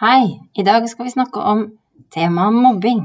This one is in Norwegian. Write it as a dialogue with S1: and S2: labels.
S1: Hei, i dag skal vi snakke om temaet mobbing.